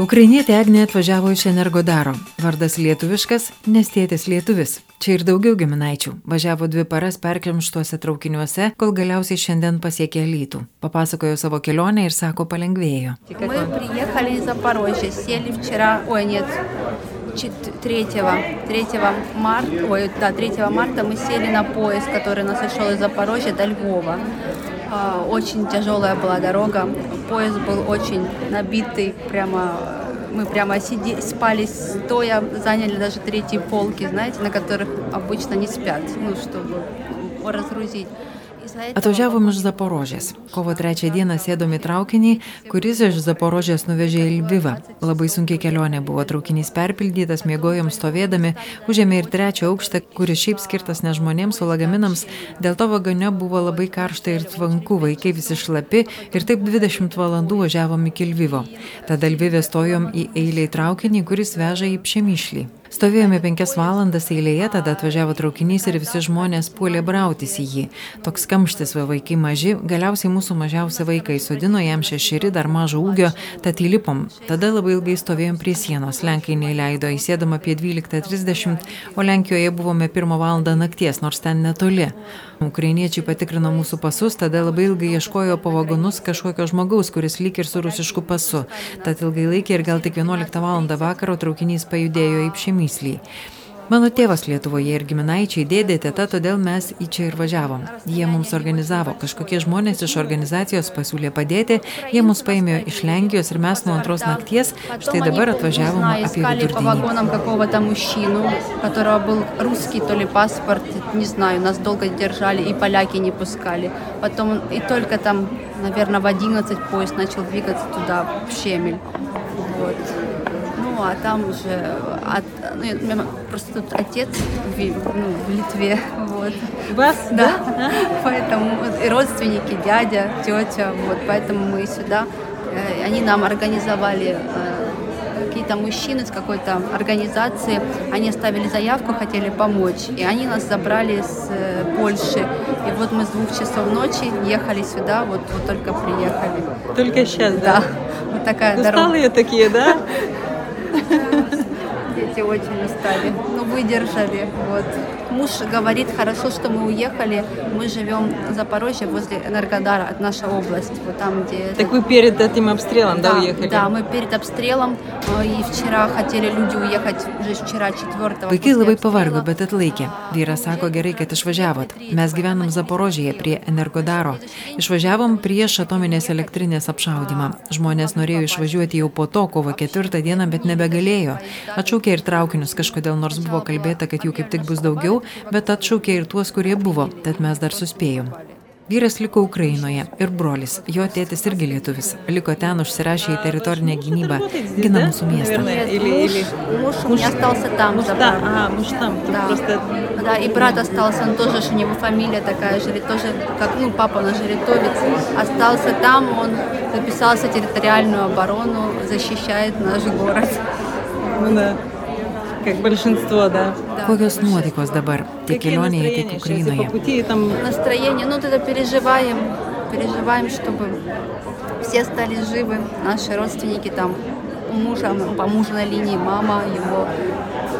Ukrainietė Agnė atvažiavo iš Energodaro. Vardas lietuviškas, nes tėtis lietuvis. Čia ir daugiau giminaičių. Važiavo dvi paras perkimštuose traukiniuose, kol galiausiai šiandien pasiekė Lytų. Papasakojo savo kelionę ir sako palengvėjo. Мы приехали из Запорожья, сели вчера, ой, нет, 3, 3 марта, ой, да, 3 марта мы сели на поезд, который нас шел из Запорожья до Львова. А, Очень тяжелая была дорога, поезд был очень набитый, прямо мы прямо сиди, спали стоя, заняли даже третьи полки, знаете, на которых обычно не спят, ну, чтобы разгрузить. Atvažiavom iš Zaporožės. Kovo trečią dieną sėdom į traukinį, kuris iš Zaporožės nuvežė į Lvivą. Labai sunkiai kelionė buvo, traukinys perpildytas, mėgojom stovėdami, užėmė ir trečią aukštą, kuris šiaip skirtas ne žmonėms, o lagaminams. Dėl to vagone buvo labai karšta ir tvanku, vaikai visi šlapi ir taip 20 valandų važiavom iki Lvivo. Tada Lvivė stojom į eilę į traukinį, kuris veža į Pšemišlį. Stovėjome penkias valandas eilėje, tada atvažiavo traukinys ir visi žmonės puolė brautis į jį. Toks kamštis, va vaikai maži, galiausiai mūsų mažiausi vaikai sodino jam šešeri, dar mažo ūgio, tad įlipom. Tada labai ilgai stovėjom prie sienos, Lenkai neįleido, įsėdom apie 12.30, o Lenkijoje buvome 1 val. nakties, nors ten netoli. Ukrainiečiai patikrino mūsų pasus, tada labai ilgai ieškojo po vagonus kažkokio žmogaus, kuris lyg ir su rusišku pasu. Tad ilgai laikė ir gal tik 11 val. vakaro traukinys pajudėjo į Pšemyslį. Mano tėvas Lietuvoje ir giminaičiai dėdė teta, todėl mes į čia ir važiavom. Jie mums organizavo, kažkokie žmonės iš organizacijos pasiūlė padėti, jie mus paėmė iš Lenkijos ir mes nuo antros nakties, štai dabar atvažiavom знаю, apie искали по vidurdienį. вагонам какого-то мужчину, у которого был русский то ли паспорт, не знаю, нас долго держали и поляки не пускали. Потом и только там, наверное, в 11 поезд начал двигаться туда, в Щемель. Вот. Ну, а там уже от, ну, я- меня просто тут отец в, ну, в Литве, вот. Вас? Да, поэтому вот и родственники, дядя, тетя, вот, поэтому мы сюда. Э, Они нам организовали э, какие-то мужчины с какой-то организации, они оставили заявку, хотели помочь, и они нас забрали с э, Польши. И вот мы с двух часов ночи ехали сюда, вот, вот только приехали. Только сейчас, Да, да? вот такая дорога. Усталые такие, да? Дети очень устали, но выдержали. Вот. Муж говорит, хорошо, что мы уехали. Мы живем в Запорожье возле Энергодара, это наша область, вот там, где... Так вы перед этим обстрелом, да, да, уехали? да, мы перед обстрелом, э, и вчера хотели люди уехать уже вчера, 4 Vaikai labai pavargo, bet atlaikė. Vyras sako gerai, kad išvažiavot. Mes gyvenam Zaporožėje prie Energodaro. Išvažiavom prieš atominės elektrinės apšaudimą. Žmonės norėjo išvažiuoti jau po to, kovo ketvirtą dieną, bet nebegalėjo. Atšaukė ir traukinius kažkodėl, nors buvo kalbėta, kad jų kaip tik bus daugiau, bet atšaukė ir tuos, kurie buvo, tad mes dar suspėjom. Vyras liko Ukrainoje ir brolis, jo tėtis irgi lietuvis, liko ten užsirašė į teritorinę gynybą, gina mūsų miestą. Наверное, Нет, или, муж, или... муж у меня остался там. Муж за там, братом. а, муж там, тут Да. просто... Да, и брат остался, он тоже, ж у него фамилия такая же, тоже, как, ну, папа наш литовец, остался там, он записался в территориальную оборону, защищает наш город. Ну да, Как большинство, да. Kokios nuotaikos dabar tiek kelionėje, tiek Ukrainoje? пути, и там Настроение, ну, тогда переживаем, переживаем, чтобы все стали живы, наши родственники там, у мужа, по мужной линии мама, его,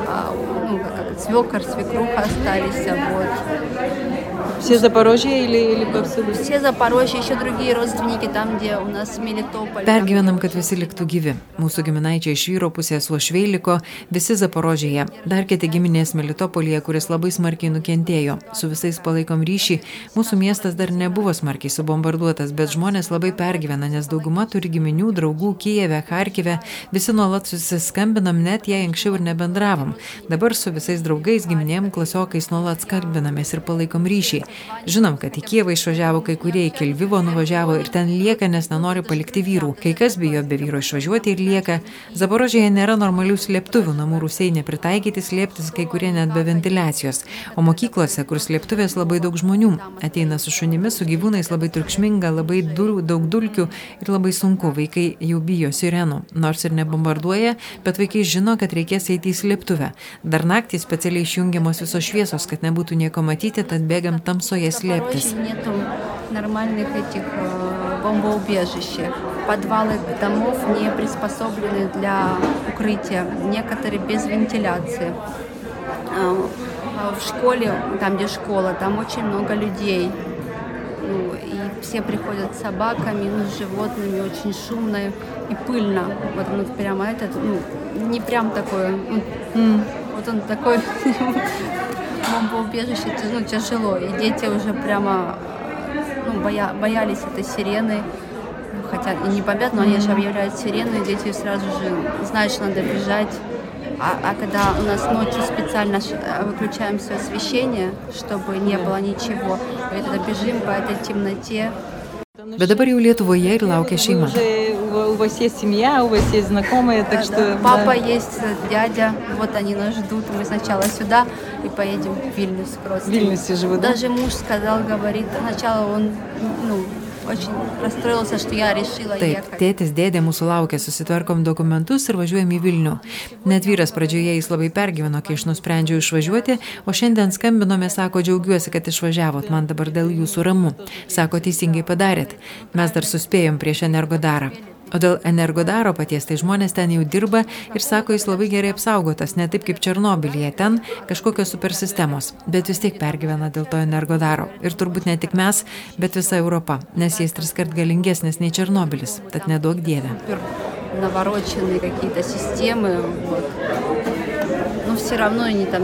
а, ну, как свекор, свекруха остались, вот. все Запорожье или, или повсюду? Все Запорожье, еще другие родственники там, где у нас Мелитополь. там, Pergyvenam, kad visi liktų gyvi. Mūsų giminaičiai iš vyro pusės Uošvei liko, visi Zaporožėje, dar kiti giminės Melitopolyje, kuris labai smarkiai nukentėjo. Su visais palaikom ryšį, mūsų miestas dar nebuvo smarkiai subombarduotas, bet žmonės labai pergyvena, nes dauguma turi giminių, draugų Kijeve, Harkive, visi nuolat susiskambinam, net jei anksčiau ir nebendravom. Dabar su visais draugais, giminėm, klasiokais nuolat skambinamės ir palaikom ryšį. Žinom, kad į Kievą išvažiavo kai kurie, iki Lvivo nuvažiavo ir ten lieka, nes nenori palikti vyrų. Kai kas bijo be vyro išvažiuoti ir lieka. Zaporožėje nėra normalių slėptuvių, namų rusiai nepritaikyti slėptis, kai kurie net be ventiliacijos. O mokyklose, kur slėptuvės labai daug žmonių, ateina su šunimis, su gyvūnais labai triukšminga, labai dul, daug dulkių ir labai sunku. Vaikai jau bijo sirenų, nors ir nebombarduoja, bet vaikai žino, kad reikės eiti į slėptuvę. Dar naktį specialiai išjungiamos visos šviesos, kad nebūtų nieko matyti, tad bėgam tamsoje slėptis. Запорожье нету нормальных этих э, бомбоубежищ. подвалы домов не приспособлены для укрытия, некоторые без вентиляции. А, а в школе, там где школа, там очень много людей. Ну, и все приходят с собаками, ну, с животными, очень шумно и пыльно. Вот ну, прямо этот, ну, не прям mm. вот он такой бомбоубежище, ну, тяжело. И дети уже прямо ну, боя, боялись этой сирены хотят и не побят, но они же объявляют сирены, и дети сразу же знают, что надо бежать. А, а когда у нас ночью специально э, выключаем все освещение, чтобы не было ничего, и тогда бежим по этой темноте. Dabar jau Lietuvoje ir laukia šeima. У вас есть семья, у вас есть знакомые, так что... Папа есть, дядя, вот они нас ждут. Мы сначала сюда и поедем в Вильнюс просто. В Вильнюсе живут, да? Даже муж сказал, говорит, сначала он, ну, Taip, tėtis dėdė mūsų laukia, susitvarkom dokumentus ir važiuojam į Vilnių. Net vyras pradžioje jis labai pergyveno, kai aš nusprendžiau išvažiuoti, o šiandien skambinome, sako, džiaugiuosi, kad išvažiavot, man dabar dėl jūsų ramu. Sako, teisingai padarėt. Mes dar suspėjom prieš energodarą. O dėl energodaro paties, tai žmonės ten jau dirba ir sako, jis labai gerai apsaugotas, ne taip kaip Černobilyje, ten kažkokios supersistemos, bet vis tiek pergyvena dėl to energodaro. Ir turbūt ne tik mes, bet visa Europa, nes jis tris kart galingesnis nei Černobilis, tad nedaug dievė. Навороченные какие-то системы, вот. но все равно они там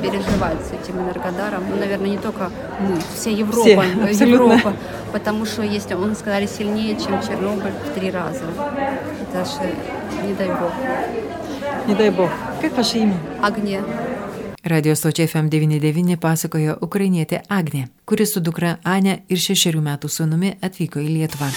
переживать с этим энергодаром. Ну, наверное, не только мы, вся Европа. Все, Европа. Потому что если он сказали сильнее, чем Чернобыль в три раза. Это же не дай бог. Не дай bog. Kaip ваше имя? Agnė. Radio stočiai FM99 pasakojo ukrainietė Agnė, kuri su dukra Ane ir šešerių metų sūnumi atvyko į Lietuvą.